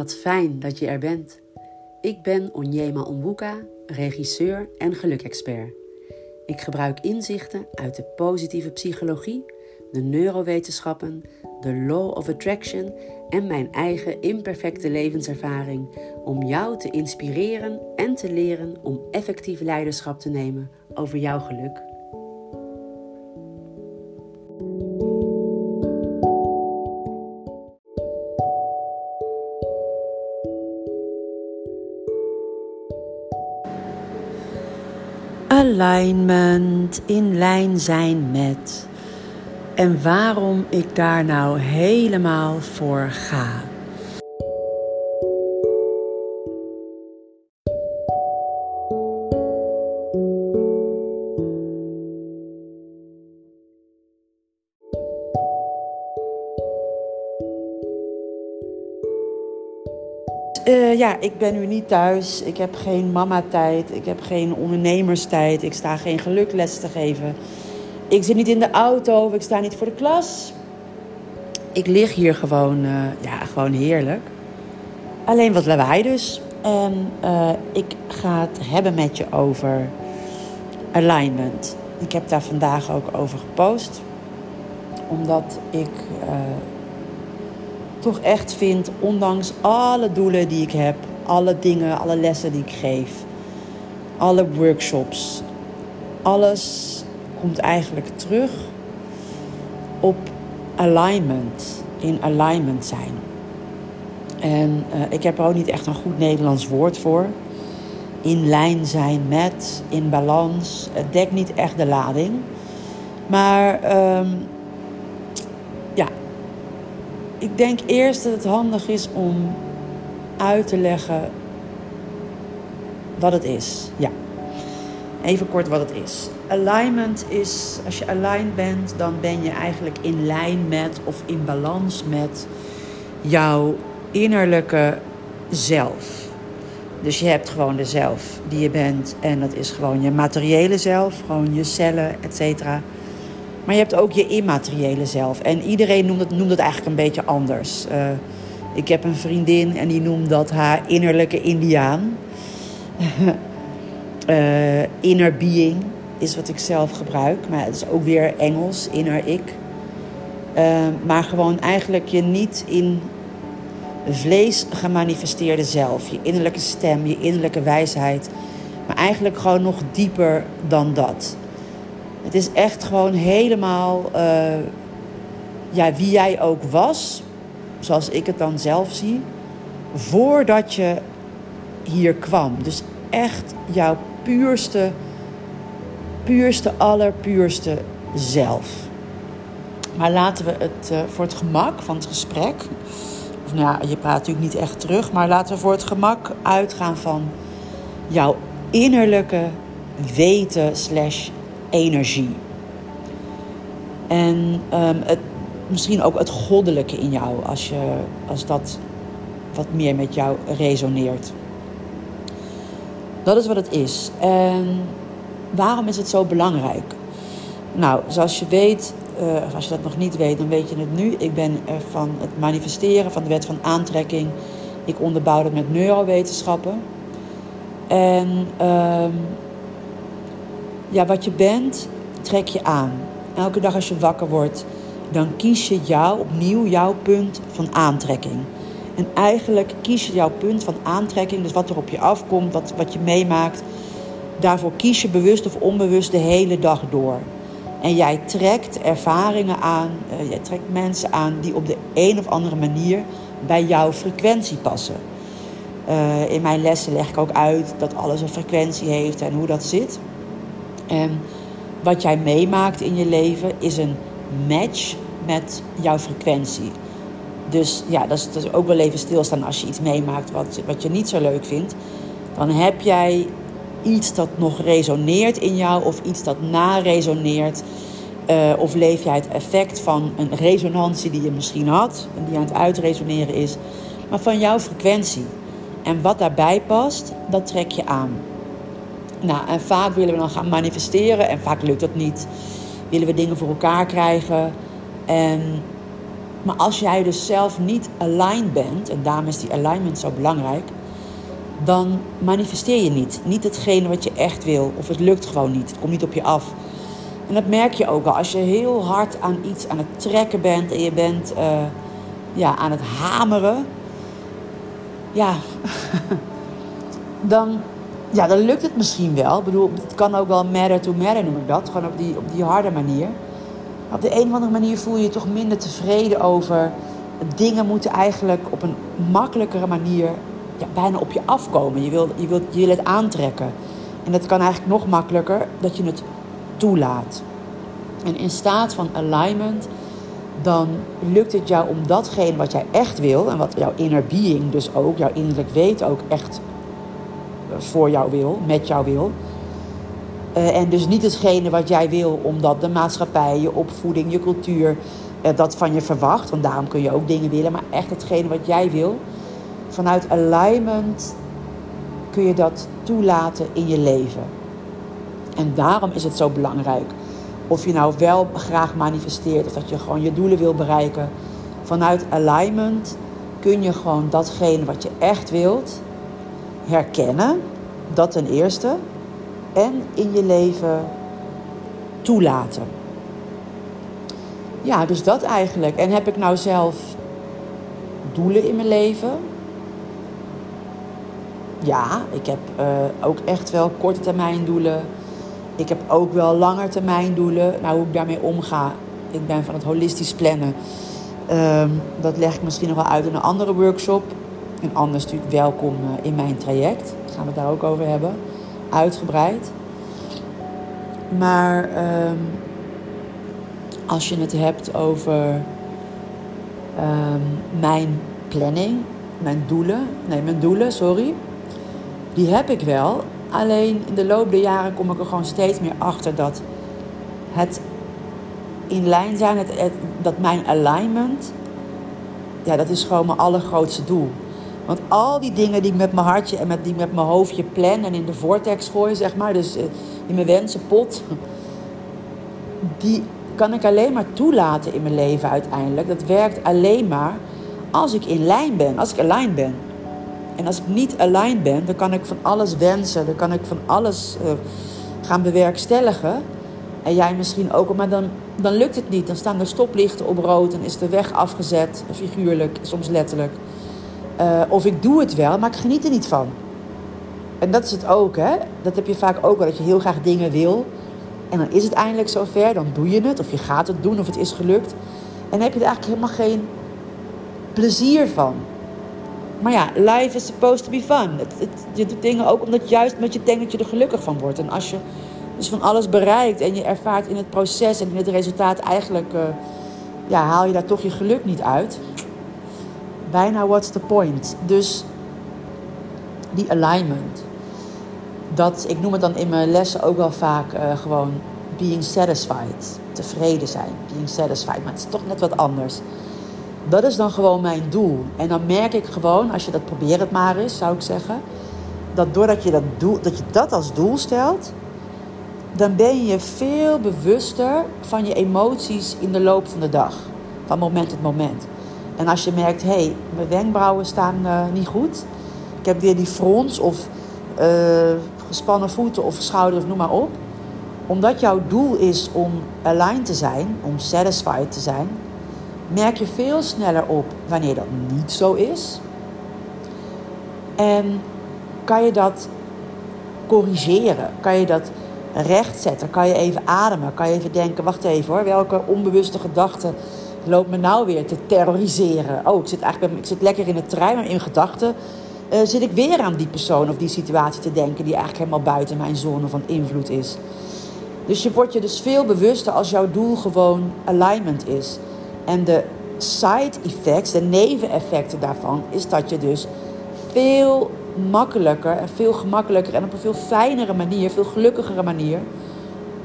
Wat fijn dat je er bent. Ik ben Onyema Onwuka, regisseur en gelukexpert. Ik gebruik inzichten uit de positieve psychologie, de neurowetenschappen, de law of attraction en mijn eigen imperfecte levenservaring om jou te inspireren en te leren om effectief leiderschap te nemen over jouw geluk. Alignment, in lijn zijn met. En waarom ik daar nou helemaal voor ga. Uh, ja, ik ben nu niet thuis. Ik heb geen mama-tijd. Ik heb geen ondernemerstijd. Ik sta geen gelukles te geven. Ik zit niet in de auto. Ik sta niet voor de klas. Ik lig hier gewoon, uh, ja, gewoon heerlijk. Alleen wat lawaai dus. En uh, ik ga het hebben met je over alignment. Ik heb daar vandaag ook over gepost. Omdat ik toch echt vind, ondanks alle doelen die ik heb, alle dingen, alle lessen die ik geef, alle workshops, alles komt eigenlijk terug op alignment, in alignment zijn. En uh, ik heb er ook niet echt een goed Nederlands woord voor. In lijn zijn met, in balans. Het dekt niet echt de lading. Maar um, ik denk eerst dat het handig is om uit te leggen wat het is. Ja. Even kort wat het is. Alignment is, als je aligned bent, dan ben je eigenlijk in lijn met of in balans met jouw innerlijke zelf. Dus je hebt gewoon de zelf die je bent en dat is gewoon je materiële zelf, gewoon je cellen, et cetera. Maar je hebt ook je immateriële zelf. En iedereen noemt het, noemt het eigenlijk een beetje anders. Uh, ik heb een vriendin en die noemt dat haar innerlijke indiaan. uh, inner being is wat ik zelf gebruik. Maar het is ook weer Engels, inner ik. Uh, maar gewoon eigenlijk je niet in vlees gemanifesteerde zelf. Je innerlijke stem, je innerlijke wijsheid. Maar eigenlijk gewoon nog dieper dan dat. Het is echt gewoon helemaal uh, ja, wie jij ook was, zoals ik het dan zelf zie, voordat je hier kwam. Dus echt jouw puurste, puurste, allerpuurste zelf. Maar laten we het uh, voor het gemak van het gesprek, of nou ja, je praat natuurlijk niet echt terug, maar laten we voor het gemak uitgaan van jouw innerlijke weten slash energie. En um, het, misschien ook het goddelijke in jou, als, je, als dat wat meer met jou resoneert. Dat is wat het is. En waarom is het zo belangrijk? Nou, zoals je weet, uh, als je dat nog niet weet, dan weet je het nu. Ik ben van het manifesteren van de wet van aantrekking. Ik onderbouw het met neurowetenschappen. En um, ja, wat je bent, trek je aan. Elke dag als je wakker wordt, dan kies je jou opnieuw jouw punt van aantrekking. En eigenlijk kies je jouw punt van aantrekking, dus wat er op je afkomt, wat, wat je meemaakt. Daarvoor kies je bewust of onbewust de hele dag door. En jij trekt ervaringen aan, uh, jij trekt mensen aan die op de een of andere manier bij jouw frequentie passen. Uh, in mijn lessen leg ik ook uit dat alles een frequentie heeft en hoe dat zit. En wat jij meemaakt in je leven is een match met jouw frequentie. Dus ja, dat is, ook wel even stilstaan als je iets meemaakt wat, wat je niet zo leuk vindt. Dan heb jij iets dat nog resoneert in jou of iets dat na-resoneert. Uh, of leef jij het effect van een resonantie die je misschien had en die aan het uitresoneren is, maar van jouw frequentie. En wat daarbij past, dat trek je aan. Nou, en vaak willen we dan gaan manifesteren en vaak lukt dat niet. Willen we dingen voor elkaar krijgen. En Maar als jij dus zelf niet aligned bent, en daarom is die alignment zo belangrijk, dan manifesteer je niet. Niet hetgene wat je echt wil, of het lukt gewoon niet. Het komt niet op je af. En dat merk je ook al. Als je heel hard aan iets aan het trekken bent en je bent uh, ja, aan het hameren, ja, dan, ja, dan lukt het misschien wel. Ik bedoel, het kan ook wel matter to matter noem ik dat. Gewoon op die, op die harde manier. op de een of andere manier voel je je toch minder tevreden over. Dingen moeten eigenlijk op een makkelijkere manier ja, bijna op je afkomen. Je wil, je, wilt, je wil het aantrekken. En dat kan eigenlijk nog makkelijker dat je het toelaat. En in staat van alignment, dan lukt het jou om datgene wat jij echt wil en wat jouw inner being dus ook, jouw innerlijk weet ook echt voor jou wil, met jou wil. Uh, en dus niet hetgene wat jij wil, omdat de maatschappij, je opvoeding, je cultuur uh, dat van je verwacht. Want daarom kun je ook dingen willen, maar echt hetgene wat jij wil. Vanuit alignment kun je dat toelaten in je leven. En daarom is het zo belangrijk. Of je nou wel graag manifesteert of dat je gewoon je doelen wil bereiken. Vanuit alignment kun je gewoon datgene wat je echt wilt herkennen. Dat ten eerste. En in je leven toelaten. Ja, dus dat eigenlijk. En heb ik nou zelf doelen in mijn leven? Ja, ik heb uh, ook echt wel korte termijn doelen ik heb ook wel doelen. Nou, hoe ik daarmee omga. Ik ben van het holistisch plannen. Ehm, dat leg ik misschien nog wel uit in een andere workshop. En anders natuurlijk welkom eh, in mijn traject. Daar gaan we het daar ook over hebben. Uitgebreid. Maar ehm, als je het hebt over ehm, mijn planning, mijn doelen, nee, mijn doelen, sorry, die heb ik wel. Alleen in de loop der jaren kom ik er gewoon steeds meer achter dat het in lijn zijn, dat mijn alignment, ja, dat is gewoon mijn allergrootste doel. Want al die dingen die ik met mijn hartje en met, die met mijn hoofdje plan en in de vortex gooi, zeg maar, dus eh, in mijn wensenpot, die kan ik alleen maar toelaten in mijn leven uiteindelijk. Dat werkt alleen maar als ik in lijn ben, als ik aligned ben. En als ik niet aligned ben, dan kan ik van alles wensen. Dan kan ik van alles uh, gaan bewerkstelligen. En jij misschien ook, maar dan, dan lukt het niet. Dan staan de stoplichten op rood en is de weg afgezet, figuurlijk, soms letterlijk. Uh, of ik doe het wel, maar ik geniet er niet van. En dat is het ook, hè? Dat heb je vaak ook wel, dat je heel graag dingen wil. En dan is het eindelijk zover, dan doe je het, of je gaat het doen, of het is gelukt. En dan heb je er eigenlijk helemaal geen plezier van. Maar ja, life is supposed to be fun. Je doet dingen ook omdat juist omdat je denkt dat je er gelukkig van wordt. En als je dus van alles bereikt en je ervaart in het proces en in het resultaat eigenlijk... Uh, ja, haal je daar toch je geluk niet uit. Bijna what's the point? Dus die alignment. Dat, ik noem het dan in mijn lessen ook wel vaak uh, gewoon being satisfied. Tevreden zijn, being satisfied. Maar het is toch net wat anders. Dat is dan gewoon mijn doel. En dan merk ik gewoon, als je dat probeer het maar eens, zou ik zeggen. Dat doordat je dat, doel, dat je dat als doel stelt, dan ben je veel bewuster van je emoties in de loop van de dag. Van moment tot moment. En als je merkt, hé, hey, mijn wenkbrauwen staan uh, niet goed. Ik heb weer die frons of uh, gespannen voeten of schouders noem maar op. Omdat jouw doel is om aligned te zijn, om satisfied te zijn merk je veel sneller op wanneer dat niet zo is. En kan je dat corrigeren? Kan je dat rechtzetten? Kan je even ademen? Kan je even denken, wacht even hoor, welke onbewuste gedachte loopt me nou weer te terroriseren? Oh, ik zit eigenlijk ik zit lekker in het trein, maar in gedachten uh, zit ik weer aan die persoon of die situatie te denken die eigenlijk helemaal buiten mijn zone van invloed is. Dus je wordt je dus veel bewuster als jouw doel gewoon alignment is. En de side effects, de neveneffecten daarvan, is dat je dus veel makkelijker en veel gemakkelijker en op een veel fijnere manier, veel gelukkigere manier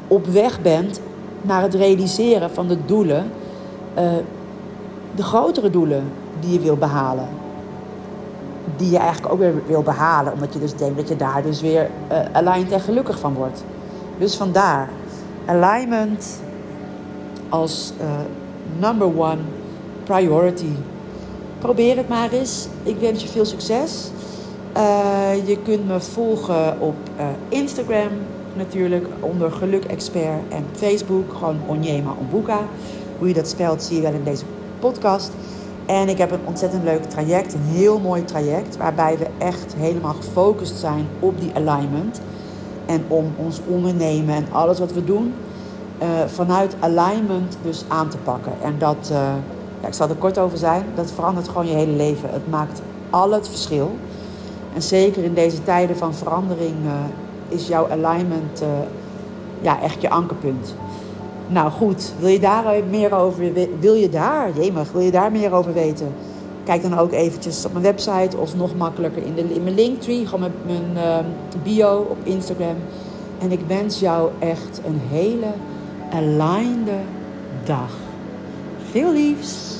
op weg bent naar het realiseren van de doelen, uh, de grotere doelen die je wil behalen. Die je eigenlijk ook weer wil behalen, omdat je dus denkt dat je daar dus weer uh, aligned en gelukkig van wordt. Dus vandaar alignment als uh, number one priority. Probeer het maar eens. Ik wens je veel succes. Je kunt me volgen op Instagram natuurlijk onder Geluk Expert en Facebook gewoon Onyema Ombuka. Hoe je dat spelt zie je wel in deze podcast. En ik heb een ontzettend leuk traject, een heel mooi traject, waarbij we echt helemaal gefocust zijn op die alignment. En om ons ondernemen en alles wat we doen uh, vanuit alignment dus aan te pakken. En dat, uh, ja, ik zal er kort over zijn, dat verandert gewoon je hele leven. Het maakt al het verschil. En zeker in deze tijden van verandering uh, is jouw alignment ja, echt je ankerpunt. Nou goed, wil je daar meer over wil je daar, jemig, wil je daar meer over weten? Kijk dan ook eventjes op mijn website of nog makkelijker in, de, in mijn linktree, gewoon mijn, mijn uh, bio op Instagram. En ik wens jou echt een hele aligned dag. Veel liefs!